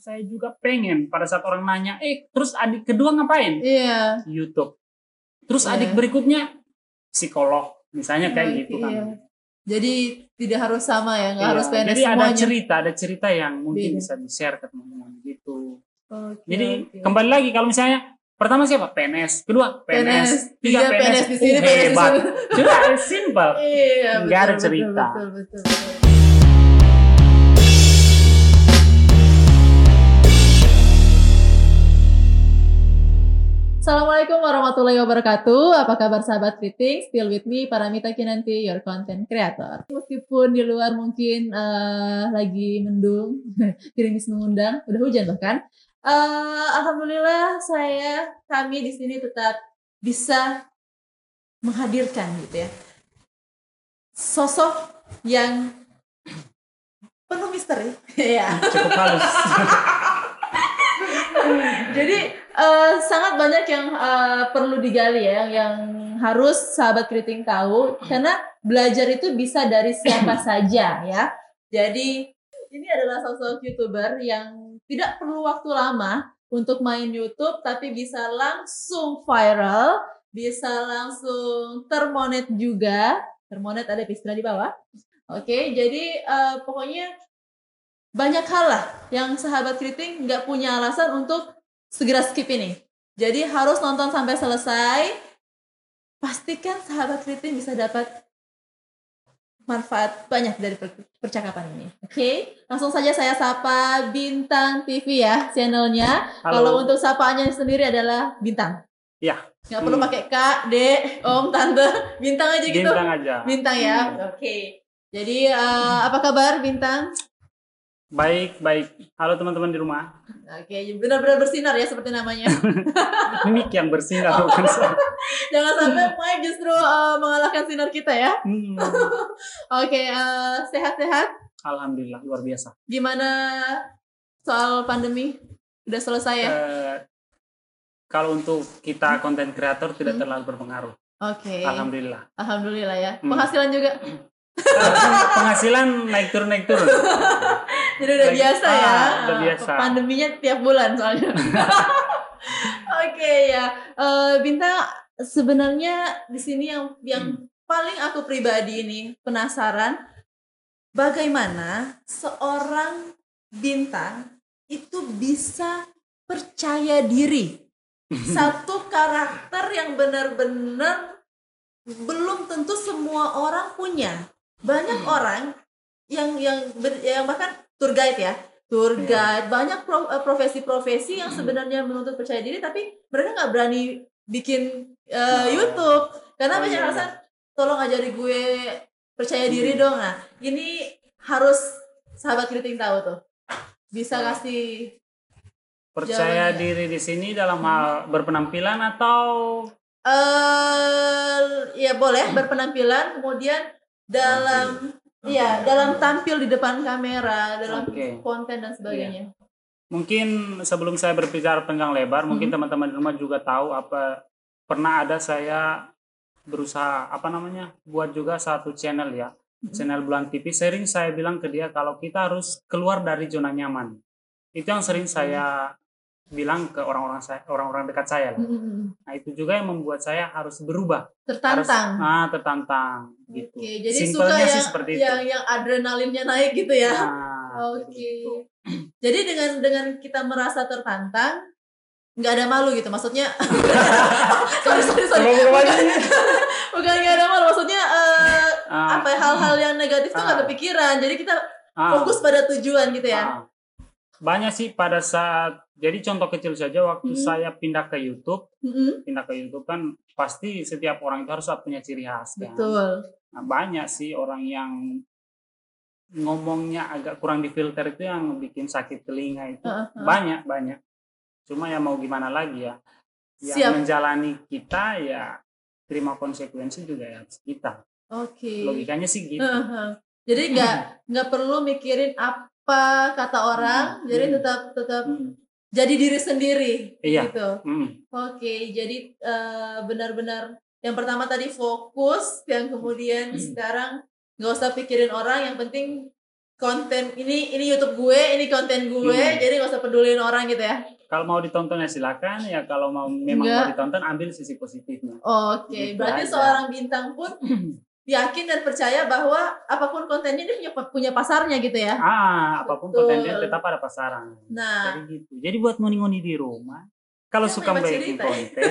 saya juga pengen pada saat orang nanya, eh terus adik kedua ngapain? Iya. YouTube. Terus Iya. adik berikutnya psikolog, misalnya kayak Oke, gitu kan. iya. Jadi tidak harus sama ya, nggak Iya, harus PNS Jadi ada semuanya. cerita, ada cerita yang mungkin Beda. bisa di-share ke teman-teman gitu. Oke, Jadi oke. kembali lagi kalau misalnya pertama siapa? PNS, kedua PNS, PNS, tiga PNS, PNS di sini, Uh, PNS di hebat. Sudah simple. Iya, Nggak ada cerita. Betul, betul, betul. Assalamualaikum warahmatullahi wabarakatuh. Apa kabar sahabat Kriting? Still with me, Paramita Kinanti, your content creator. Meskipun di luar mungkin eh, lagi mendung, gerimis mengundang, udah hujan bahkan. Eh, Alhamdulillah saya, kami di sini tetap bisa menghadirkan gitu ya. Sosok yang penuh misteri. ya. Cukup halus. Jadi eh, sangat banyak yang eh, perlu digali ya, yang, yang harus sahabat keriting tahu karena belajar itu bisa dari siapa saja ya. Jadi ini adalah sosok youtuber yang tidak perlu waktu lama untuk main YouTube, tapi bisa langsung viral, bisa langsung termonet juga. Termonet ada istilah di bawah. Oke, jadi eh, pokoknya banyak hal lah yang sahabat kriting nggak punya alasan untuk segera skip ini. Jadi harus nonton sampai selesai. Pastikan sahabat kriting bisa dapat manfaat banyak dari per- percakapan ini. Oke, langsung saja saya sapa Bintang TV ya channelnya. Kalau untuk sapaannya sendiri adalah Bintang. Ya. Nggak perlu Hmm. pakai Kak, Dek, Om, Tante, Bintang aja gitu. Bintang aja. Bintang ya. Hmm. Oke. Jadi eh, apa kabar Bintang? Baik, baik. Halo teman-teman di rumah. Oke, benar-benar bersinar ya seperti namanya. Mic yang bersinar bukan saya. Jangan sampai Mike justru eh, mengalahkan sinar kita ya. Hmm. Oke, eh, sehat-sehat. Alhamdulillah luar biasa. Gimana soal pandemi? Udah selesai ya? Eh, kalau untuk kita konten kreator tidak Hmm. terlalu berpengaruh. Oke. Alhamdulillah. Alhamdulillah ya. Hmm. Penghasilan juga. Penghasilan naik turun naik turun. Jadi udah biasa ah, ya. udah biasa. Pandeminya tiap bulan soalnya. Oke ya. Eh, Bintang sebenarnya di sini yang yang Hmm. paling aku pribadi ini penasaran bagaimana seorang bintang itu bisa percaya diri. Satu karakter yang benar-benar belum tentu semua orang punya. Banyak Hmm. orang yang yang ber- yang bahkan tour guide ya tour Iya. guide banyak pro- eh, profesi-profesi yang Hmm. sebenarnya menuntut percaya diri tapi mereka nggak berani bikin eh, Oh. YouTube karena Oh, banyak iya, alasan tolong ajari gue percaya diri Hmm. dong nah ini harus sahabat kriting tahu tuh bisa kasih Percaya Jawabannya. diri di sini dalam hal berpenampilan atau eh ya boleh berpenampilan kemudian dalam Iya, dalam tampil di depan kamera, dalam Oke. konten dan sebagainya. mungkin sebelum saya berbicara panjang lebar, mungkin Hmm. teman-teman di rumah juga tahu apa pernah ada saya berusaha apa namanya buat juga satu channel ya, Hmm. channel Bulan TV. Sering saya bilang ke dia kalau kita harus keluar dari zona nyaman. Itu yang sering saya bilang ke orang-orang saya, orang-orang dekat saya. lah. Mm-mm. Nah itu juga yang membuat saya harus berubah, harus Tertantang. ah tertantang gitu. Oke, jadi Simpelnya suka sih yang seperti itu. yang yang adrenalinnya naik gitu ya. Nah, Oke. jadi gitu. Jadi dengan dengan kita merasa tertantang, nggak ada malu gitu. Maksudnya, sorry sorry sorry. Bukan, bukan nggak ada malu. Maksudnya eh, Ah, apa ya, hal-hal yang negatif tuh nggak Ah. kepikiran. Jadi kita ah. fokus pada tujuan gitu ya. Banyak sih pada saat jadi contoh kecil saja waktu Mhm. saya pindah ke YouTube, Mm-mm. pindah ke YouTube kan pasti setiap orang itu harus punya ciri khas kan. Betul. Nah, banyak sih orang yang ngomongnya agak kurang difilter itu yang bikin sakit telinga itu. Heeh, heeh. Banyak, banyak. Cuma ya mau gimana lagi ya. Yang Siap. menjalani kita ya terima konsekuensi juga ya kita. Oke. Logikanya sih gitu. Heeh. Jadi nggak nggak perlu mikirin apa kata orang, Hmm. jadi Hmm. tetap tetap Hmm. jadi diri sendiri Iya. gitu. Hmm. Oke, jadi eh, benar-benar yang pertama tadi fokus, yang kemudian Hmm. sekarang nggak usah pikirin orang, yang penting konten ini ini YouTube gue, ini konten gue, Hmm. jadi gak usah pedulin orang gitu ya. Kalau mau ditonton ya silakan ya kalau mau memang Enggak. mau ditonton ambil sisi positifnya. Oke, Gitu berarti aja. seorang bintang pun yakin dan percaya bahwa apa pun kontennya dia punya punya pasarnya gitu ya. Ah, apa pun Betul. kontennya tetap ada pasaran. Nah, Jadi gitu. Jadi buat ngoni-ngoni di rumah, kalau suka bikin cerita. konten,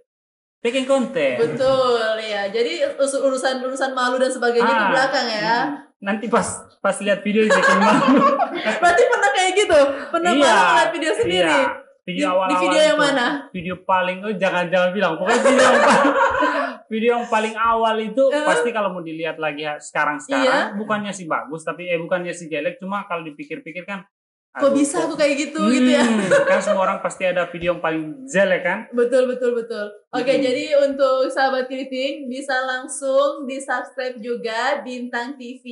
bikin konten. betul ya. Jadi us- urusan-urusan malu dan sebagainya di Ah, belakang ya. mm. Nanti pas pas lihat video bikin malu. Berarti pernah kayak gitu? Pernah Iya, malu ngeliat video sendiri? Iya. Video Di- di awal-awal video yang itu, mana? Video paling oh jangan jangan bilang. Pokoknya video yang paling, video yang paling awal itu Eh. pasti kalau mau dilihat lagi sekarang Iya. sekarang bukannya sih bagus tapi eh bukannya sih jelek cuma kalau dipikir-pikir kan Kok bisa aku kayak gitu gitu ya? Hmm, kan semua orang pasti ada video yang paling jelek kan Betul betul betul. Oke, Hmm. jadi untuk sahabat kriting bisa langsung di subscribe juga Bintang TV.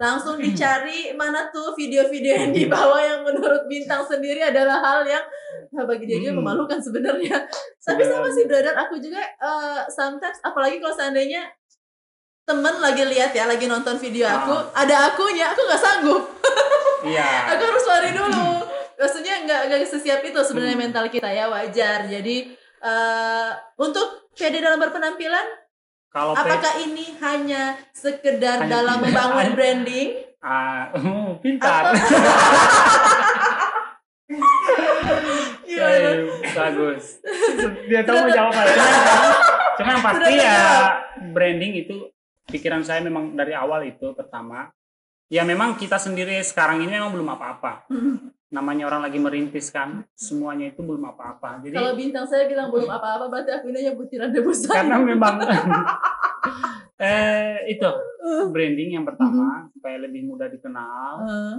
Langsung dicari mana tuh video-video yang di bawah yang menurut Bintang sendiri adalah hal yang nah, bagi dia juga Hmm. memalukan sebenarnya. Tapi sama sih brother, aku juga eh, sometimes apalagi kalau seandainya temen lagi lihat ya, lagi nonton video aku, Ah. ada akunya, aku nggak sanggup. iya aku harus lari dulu maksudnya nggak nggak sesiap itu sebenarnya Hmm. mental kita ya wajar jadi eh, untuk pede dalam berpenampilan kalau pe- apakah ini hanya sekedar Hanya dalam membangun branding? Ah oh, pintar. Atau Gimana? Eh, bagus. Dia tahu mau jawab apa. Cuma yang pasti ya branding itu pikiran saya memang dari awal itu pertama ya memang kita sendiri sekarang ini memang belum apa-apa. Namanya orang lagi merintis kan semuanya itu belum apa-apa. Jadi kalau bintang saya bilang belum apa-apa berarti aku ini hanya butiran debu saya. Karena memang eh itu branding yang pertama supaya lebih mudah dikenal. Eh,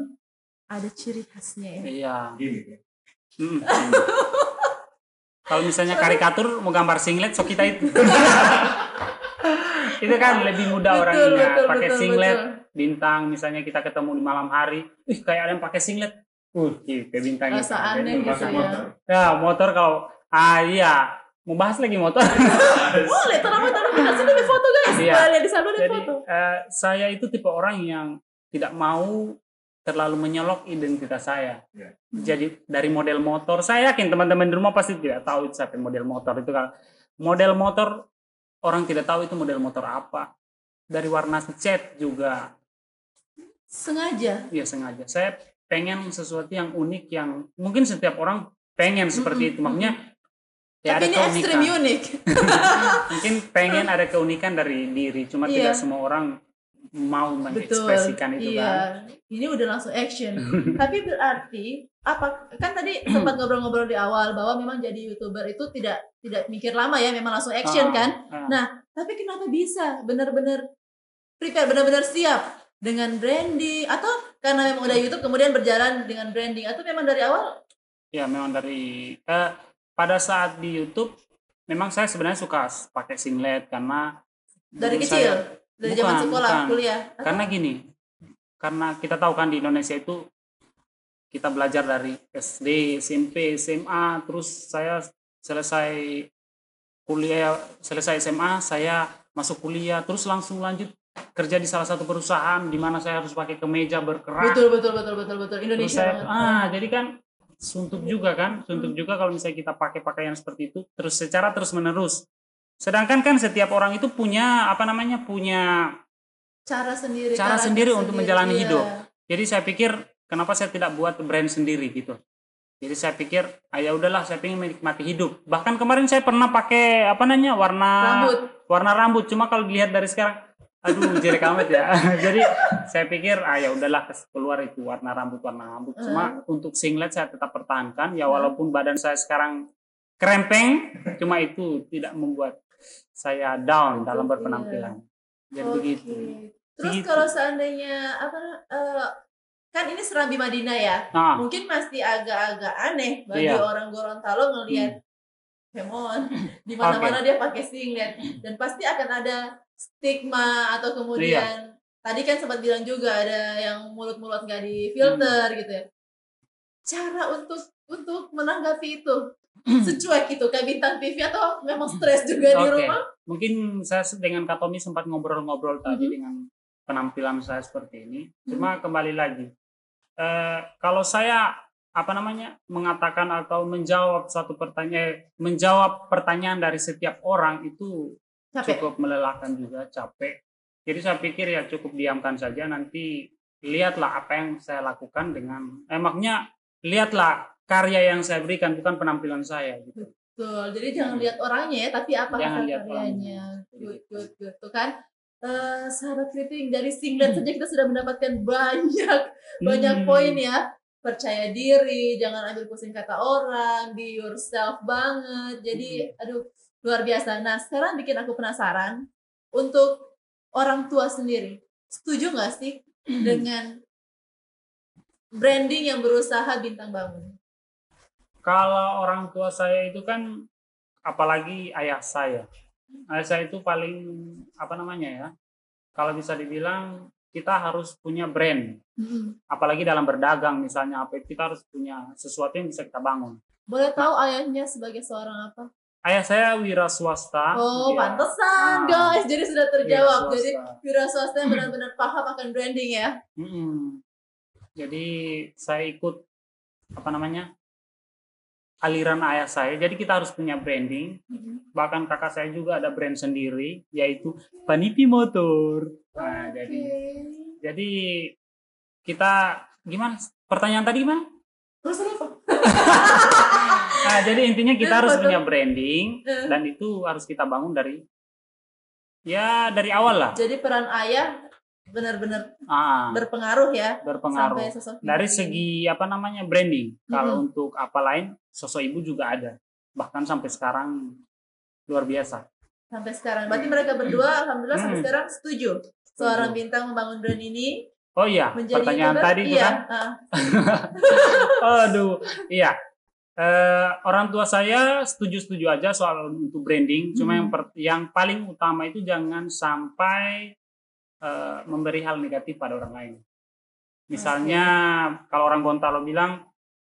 ada ciri khasnya ya. Iya. Hmm. kalau misalnya karikatur mau gambar singlet so kita itu. Itu kan lebih mudah orang betul ingat pakai betul singlet. betul bintang misalnya kita ketemu di malam hari ih kayak ada yang pakai singlet. Uh kayak bintang rasa aneh gitu ya. Ya motor kalau ah iya. Mau bahas lagi motor? Boleh taruh taruh kita sini ada foto guys. Iya. boleh lihat di sana ada jadi foto. eh, saya itu tipe orang yang tidak mau terlalu menyolok identitas saya. Iya. jadi dari model motor saya yakin teman-teman di rumah pasti tidak tahu itu siapa model motor itu kan. Model motor orang tidak tahu itu model motor apa. Dari warna cat juga sengaja? Ya sengaja. Saya pengen sesuatu yang unik yang mungkin setiap orang pengen seperti itu. Mm-mm, makanya ya tapi ada ini keunikan. ekstrim unik. Mungkin pengen ada keunikan dari diri cuma Iya. tidak semua orang mau betul mengekspresikan itu iya kan? Ini udah langsung action. Tapi berarti apa kan tadi sempat ngobrol-ngobrol di awal bahwa memang jadi youtuber itu tidak tidak mikir lama ya memang langsung action Ah, kan? ah. Nah, tapi kenapa bisa benar-benar prepare benar-benar siap dengan branding atau karena memang udah YouTube kemudian berjalan dengan branding atau memang dari awal? Ya memang dari eh, pada saat di YouTube memang saya sebenarnya suka pakai singlet karena dari kecil? saya- dari Bukan, zaman sekolah bukan. kuliah? Atau- karena gini karena kita tahu kan di Indonesia itu kita belajar dari SD SMP SMA terus saya selesai kuliah selesai SMA saya masuk kuliah terus langsung lanjut kerja di salah satu perusahaan di mana saya harus pakai kemeja berkerak. Betul betul betul betul betul. Terus Indonesia saya, ah jadi kan suntuk juga kan Hmm. suntuk juga kalau misalnya kita pakai pakaian seperti itu terus secara terus menerus sedangkan kan setiap orang itu punya apa namanya punya cara sendiri Cara sendiri untuk menjalani iya. hidup. jadi saya pikir kenapa saya tidak buat brand sendiri gitu? Jadi saya pikir ah, ya udahlah saya ingin menikmati hidup. Bahkan kemarin saya pernah pakai apa namanya warna rambut. warna rambut. Cuma kalau dilihat dari sekarang aduh jelek amat ya. Jadi saya pikir ah ya udahlah keluar itu warna rambut warna rambut. Cuma untuk singlet saya tetap pertahankan. Ya Hmm. walaupun badan saya sekarang krempeng cuma itu tidak membuat saya down dalam Betul, berpenampilan. Jadi Oke. begitu. Terus Begitu. kalau seandainya apa eh, kan ini Serambi Madinah ya? Nah. Mungkin masih agak-agak aneh bagi Iya. orang Gorontalo ngelihat Hemon. Di mana-mana dia pakai singlet. Dan pasti akan ada stigma atau kemudian tadi kan sempat bilang juga ada yang mulut-mulut nggak di filter gitu ya. Cara untuk untuk menanggapi itu secuek itu kayak bintang TV atau memang stres juga di Oke. rumah? Mungkin saya dengan Kak Tommy sempat ngobrol-ngobrol tadi Mhm. dengan penampilan saya seperti ini. Cuma kembali lagi, eh, kalau saya apa namanya mengatakan atau menjawab satu pertanyaan, menjawab pertanyaan dari setiap orang itu Capek. cukup melelahkan juga, capek. Jadi saya pikir ya cukup diamkan saja. Nanti lihatlah apa yang saya lakukan dengan, eh, lihatlah karya yang saya berikan bukan penampilan saya gitu. Betul. Jadi jangan lihat orangnya ya, tapi apa karyanya. Good, good, good. Tuh kan. Eh, sahabat kritik dari singlet Hmm. saja kita sudah mendapatkan banyak banyak Hmm. poin ya. Percaya diri, jangan ambil pusing kata orang, be yourself banget. Jadi Hmm. aduh luar biasa. Nah sekarang bikin aku penasaran untuk orang tua sendiri. Setuju nggak sih dengan branding yang berusaha bintang bangun? Kalau orang tua saya itu kan apalagi ayah saya. Ayah saya itu paling apa namanya ya? Kalau bisa dibilang kita harus punya brand. Mm-mm. Apalagi dalam berdagang misalnya apa kita harus punya sesuatu yang bisa kita bangun. Boleh tahu ayahnya sebagai seorang apa? Ayah saya wira swasta. Oh, dia- pantesan Ah. guys. Jadi sudah terjawab. Wira Jadi wira swasta yang benar-benar paham akan branding ya. Mm-mm. Jadi saya ikut apa namanya aliran ayah saya. Jadi kita harus punya branding. Bahkan kakak saya juga ada brand sendiri, yaitu Panipi Motor. Nah, jadi Oke. jadi kita gimana? Pertanyaan tadi gimana? Terus apa? Nah, jadi intinya kita harus punya branding dan itu harus kita bangun dari ya dari awal lah. Jadi peran ayah benar-benar Ah, berpengaruh ya berpengaruh. sampai sosok dari ibu. segi apa namanya branding kalau Mm-mm. untuk apa lain sosok ibu juga ada bahkan sampai sekarang luar biasa sampai sekarang. Berarti mereka berdua alhamdulillah sampai Hmm. sekarang setuju. Seorang bintang membangun brand ini oh iya menjadi pertanyaan YouTuber. tadi itu iya. kan ah. aduh iya Eh, orang tua saya setuju-setuju aja soal untuk branding cuma Hmm. yang per- yang paling utama itu jangan sampai eh, memberi hal negatif pada orang lain misalnya kalau orang Gontalo bilang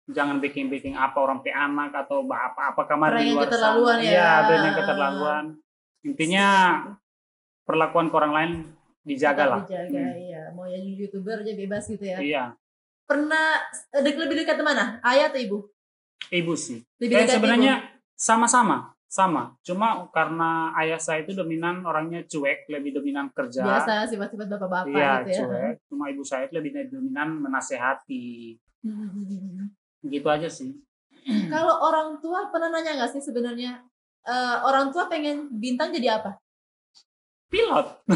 jangan baking-baking apa orang pe anak atau ba- apa apa kamar di yang luar keterlaluan sana. ya. Iya, yang keterlaluan. Intinya perlakuan ke orang lain dijagalah. Dijaga, Hmm. iya. Mau jadi youtuber aja bebas gitu ya. Iya, Pernah eh, dek- lebih dekat mana? Ayah atau ibu? Ibu sih. Lebih dekat sebenarnya sama-sama, sama. Cuma karena ayah saya itu dominan orangnya cuek, lebih dominan kerja. biasa sifat-sifat bapak-bapak Iya, gitu ya. cuek. Cuma ibu saya itu lebih dominan menasehati. Hmm. Gitu aja sih. Kalau orang tua pernah nanya nggak sih sebenarnya eh, orang tua pengen bintang jadi apa? Pilot.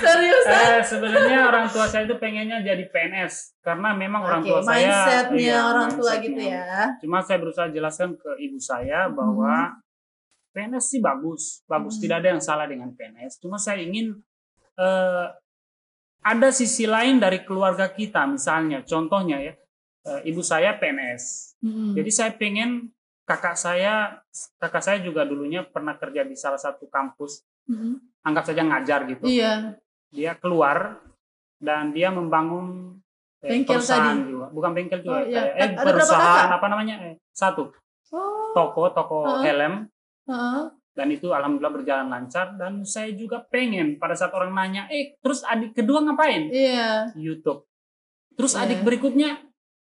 Seriusan? Eh, sebenarnya orang tua saya itu pengennya jadi PNS karena memang orang Oke, tua saya mindsetnya iya, orang tua mindsetnya. gitu ya. Cuma saya berusaha jelaskan ke ibu saya bahwa PNS sih bagus, bagus Hmm. tidak ada yang salah dengan PNS. Cuma saya ingin eh, ada sisi lain dari keluarga kita, misalnya contohnya ya, eh, ibu saya PNS. Hmm. Jadi saya pengen kakak saya, kakak saya juga dulunya pernah kerja di salah satu kampus, Hmm. anggap saja ngajar gitu. Iya. Dia keluar dan dia membangun eh, Bengkel perusahaan tadi. juga, bukan bengkel juga, Oh, iya. kayak- eh Ada perusahaan apa namanya? Eh, satu Oh. toko toko Heeh. helm Heeh. dan itu alhamdulillah berjalan lancar dan saya juga pengen pada saat orang nanya eh terus adik kedua ngapain Iya. YouTube terus Iya. adik berikutnya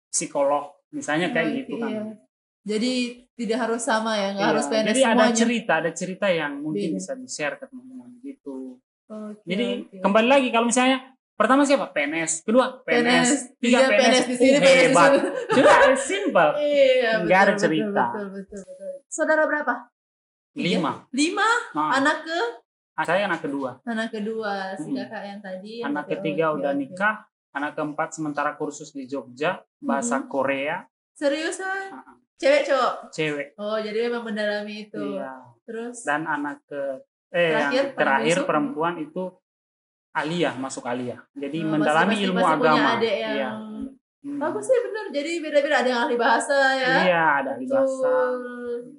psikolog misalnya kayak Baik, gitu kan iya. Jadi tidak harus sama ya, nggak Iya, harus PNS jadi ada semuanya. cerita ada cerita yang mungkin Beda. bisa di share ke teman-teman gitu Oke, jadi oke. kembali lagi kalau misalnya pertama siapa PNS kedua PNS, PNS, tiga PNS, PNS di sini, Uh, PNS hebat sudah simple Iya, Nggak ada cerita. Betul, betul, betul, betul. Saudara berapa? Lima Lima. nah, Anak ke? saya anak kedua Anak kedua, si kakak yang tadi. yang anak ketiga udah oke. nikah anak keempat sementara kursus di Jogja bahasa Mhm. Korea Seriusan? Ah. Cewek cowok? cewek Oh, jadi memang mendalami itu. iya Terus? dan anak ke eh Terakhir, yang terakhir perempuan itu aliyah masuk aliyah jadi Oh, mendalami masih- ilmu masih punya agama adik yang iya Hmm. Bagus sih bener. Jadi beda-beda ada yang ahli bahasa ya. iya ada ahli bahasa.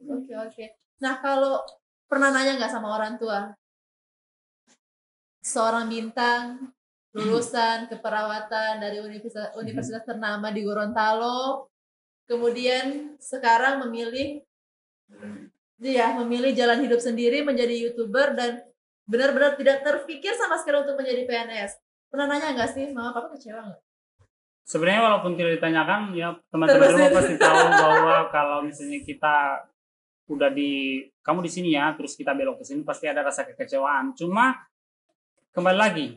Oke oke. Nah kalau pernah nanya nggak sama orang tua, seorang bintang lulusan keperawatan dari universitas, universitas ternama di Gorontalo, kemudian sekarang memilih, dia memilih jalan hidup sendiri menjadi youtuber dan benar-benar tidak terpikir sama sekali untuk menjadi PNS. Pernah nanya nggak sih, mama papa kecewa nggak? Sebenarnya walaupun tidak ditanyakan, ya teman-teman rumah pasti tahu bahwa kalau misalnya kita udah di kamu di sini ya, terus kita belok ke sini pasti ada rasa kekecewaan. Cuma kembali lagi,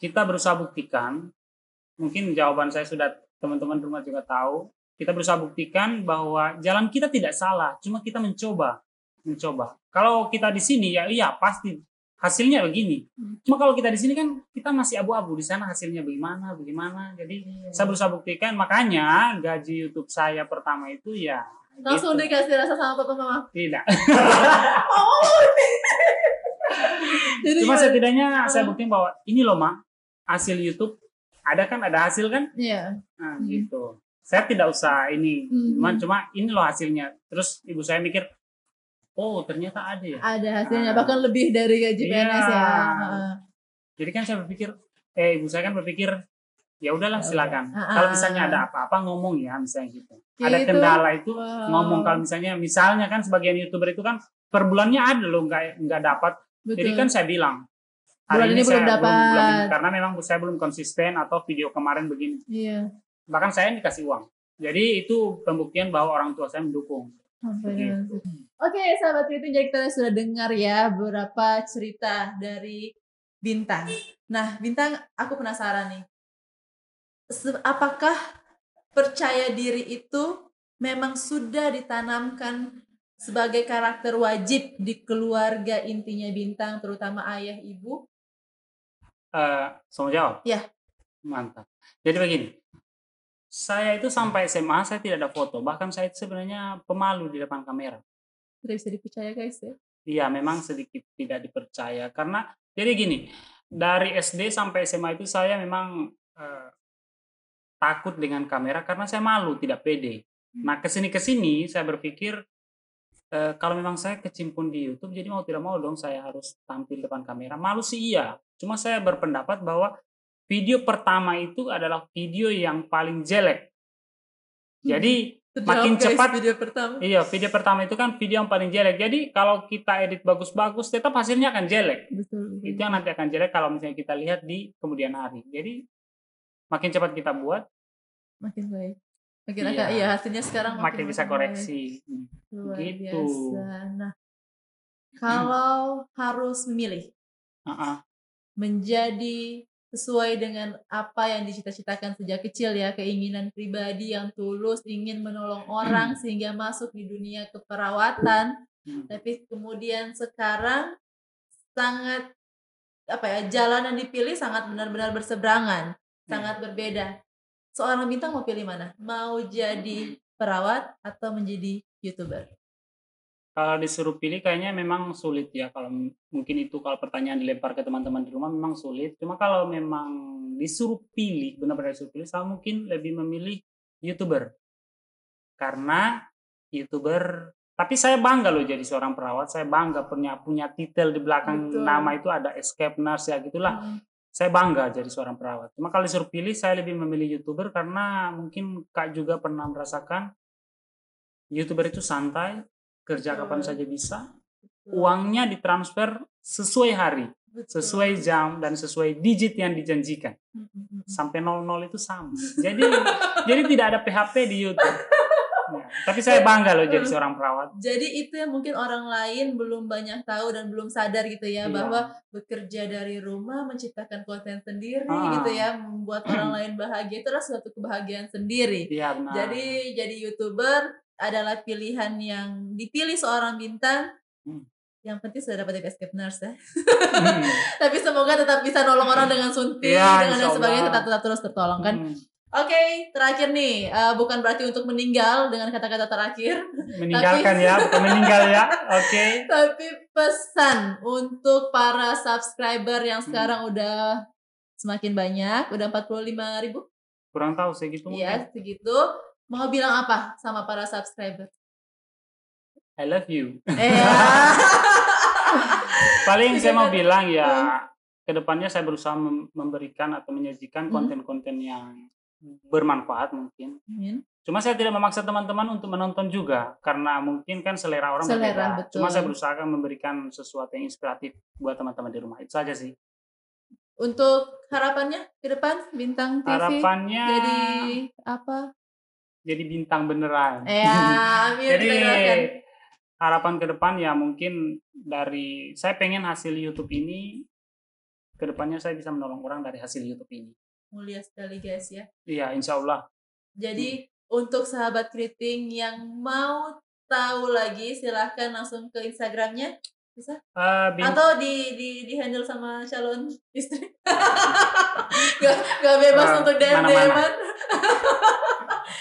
kita berusaha buktikan, mungkin jawaban saya sudah teman-teman rumah juga tahu. Kita berusaha buktikan bahwa jalan kita tidak salah, cuma kita mencoba, mencoba. Kalau kita di sini ya iya pasti hasilnya begini. Cuma kalau kita di sini kan kita masih abu-abu di sana hasilnya bagaimana, bagaimana. Jadi saya berusaha buktikan makanya gaji YouTube saya pertama itu ya Langsung gitu. dikasih rasa sama papa mama. tidak. Oh. Jadi Cuma setidaknya saya Oh. buktiin bahwa ini loh mah hasil YouTube ada kan ada hasil kan? Iya. Nah, Hmm. gitu. Saya tidak usah ini, Hmm. cuma cuma ini loh hasilnya. Terus ibu saya mikir, oh ternyata ada ya. Ada hasilnya Ah. bahkan lebih dari gaji Iya. PNS ya. Jadi kan saya berpikir, eh ibu saya kan berpikir, ya udahlah Ya silakan. Kalau misalnya ada apa-apa ngomong ya misalnya gitu. Ada Gitu. kendala itu Wow. ngomong kalau misalnya misalnya kan sebagian youtuber itu kan per bulannya ada loh nggak nggak dapat. Betul. Jadi kan saya bilang Bulan ini belum saya dapat. belum- karena memang saya belum konsisten atau video kemarin begini. Iya. Bahkan saya dikasih uang. Jadi itu pembuktian bahwa orang tua saya mendukung. Sampai Begitu. dengan situ. Oke, sahabat jadi kita sudah dengar ya beberapa cerita dari Bintang. Nah, Bintang, aku penasaran nih. Apakah percaya diri itu memang sudah ditanamkan sebagai karakter wajib di keluarga intinya Bintang, terutama ayah ibu? Eh, saya mau jawab? Ya. Mantap. Jadi begini, saya itu sampai SMA saya tidak ada foto. Bahkan saya itu sebenarnya pemalu di depan kamera. Tidak bisa dipercaya guys ya. Iya, memang sedikit tidak dipercaya karena jadi gini, dari SD sampai SMA itu saya memang eh, takut dengan kamera karena saya malu, tidak pede. Nah, ke sini ke sini saya berpikir eh, kalau memang saya kecimpung di YouTube, jadi mau tidak mau dong saya harus tampil depan kamera. Malu sih iya, cuma saya berpendapat bahwa video pertama itu adalah video yang paling jelek. Jadi Makin Terjawab, guys, cepat. video pertama. Iya, video pertama itu kan video yang paling jelek. Jadi kalau kita edit bagus-bagus, tetap hasilnya akan jelek. Betul. Itu yang nanti akan jelek kalau misalnya kita lihat di kemudian hari. Jadi makin cepat kita buat, Makin baik. Makin Iya. akan, iya hasilnya sekarang makin bisa baik. koreksi. Hmm. Luar Gitu. biasa. Nah, kalau harus memilih Uh-uh. menjadi sesuai dengan apa yang dicita-citakan sejak kecil ya, keinginan pribadi yang tulus ingin menolong orang sehingga masuk di dunia keperawatan, Hmm. tapi kemudian sekarang sangat apa ya, jalan yang dipilih sangat benar-benar berseberangan, sangat berbeda. Seorang bintang mau pilih mana? Mau jadi perawat atau menjadi YouTuber? Kalau disuruh pilih kayaknya memang sulit ya. Kalau mungkin itu kalau pertanyaan dilempar ke teman-teman di rumah memang sulit. Cuma kalau memang disuruh pilih, benar-benar disuruh pilih, saya mungkin lebih memilih YouTuber. Karena YouTuber tapi saya bangga loh jadi seorang perawat. Saya bangga punya punya titel di belakang Betul. nama itu ada escape nurse ya gitulah. Hmm. Saya bangga jadi seorang perawat. Cuma kalau disuruh pilih saya lebih memilih YouTuber karena mungkin Kak juga pernah merasakan YouTuber itu santai, kerja kapan Betul. saja bisa, uangnya ditransfer sesuai hari, Betul. sesuai jam dan sesuai digit yang dijanjikan. Sampai 00 itu sama. Jadi jadi tidak ada PHP di YouTube. Ya, tapi saya bangga loh jadi seorang perawat. Jadi itu yang mungkin orang lain belum banyak tahu dan belum sadar gitu ya Iya. bahwa bekerja dari rumah menciptakan konten sendiri Ah. gitu ya membuat orang lain bahagia itu adalah suatu kebahagiaan sendiri. Iya benar. Jadi jadi youtuber adalah pilihan yang dipilih seorang bintang. Hmm. Yang penting sudah dapat escape nurse ya. Hmm. Tapi semoga tetap bisa nolong orang dengan suntik Iya, dengan dan sebagainya tetap tetap terus tertolong kan. Hmm. Oke, terakhir nih, eh, bukan berarti untuk meninggal dengan kata-kata terakhir, Meninggalkan ya, bukan meninggal ya. Oke. tapi pesan untuk para subscriber yang Hmm. sekarang udah semakin banyak, udah 45 ribu, Kurang tahu segitu. ya segitu. Mau bilang apa sama para subscriber? I love you. Eh, ya. Paling saya mau bilang ya Hmm. ke depannya saya berusaha mem- memberikan atau menyajikan Hmm. konten-konten yang bermanfaat mungkin. Cuma saya tidak memaksa teman-teman untuk menonton juga karena mungkin kan selera orang Selera, berbeda. betul. Cuma saya berusaha memberikan sesuatu yang inspiratif buat teman-teman di rumah. Itu saja sih. Untuk harapannya ke depan bintang TV Harapannya jadi apa? Jadi bintang beneran. Ya, amin Jadi harapan ke depan ya mungkin dari saya pengen hasil YouTube ini ke depannya saya bisa menolong orang dari hasil YouTube ini. Mulia sekali guys ya. Iya, insya Allah. Jadi untuk sahabat keriting yang mau tahu lagi silahkan langsung ke Instagramnya bisa Eh, bin- atau di di di handle sama calon istri gak, gak bebas Ah, untuk DM. DM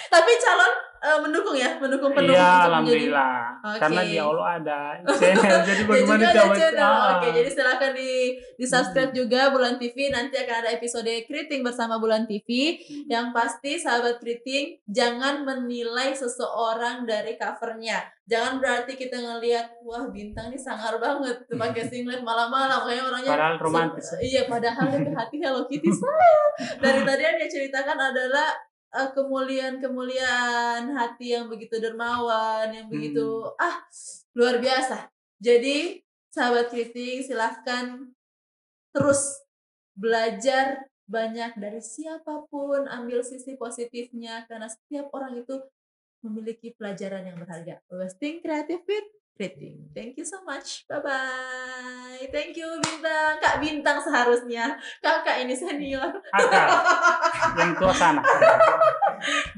tapi calon eh, mendukung ya mendukung penuh Iya, alhamdulillah. Oke. Karena di Allah ada channel. Jadi Ya bagaimana channel. Ah. Oke, jadi silahkan di di subscribe juga Bulan TV. Nanti akan ada episode Kriting bersama Bulan TV. Yang pasti sahabat Kriting jangan menilai seseorang dari covernya. Jangan berarti kita ngelihat wah bintang nih sangar banget pakai singlet malam-malam kayak orangnya Padahal romantis. Iya, padahal ke hati Hello Kitty saya. Dari tadi yang dia ceritakan adalah eh, kemuliaan-kemuliaan hati yang begitu dermawan, yang begitu ah luar biasa. Jadi sahabat kritik silahkan terus belajar banyak dari siapa pun, ambil sisi positifnya karena setiap orang itu memiliki pelajaran yang berharga. Think creative with Kriting. Thank you so much. Bye bye. Thank you Bintang. Kak Bintang seharusnya. Kakak ini senior. Akar yang tua sana.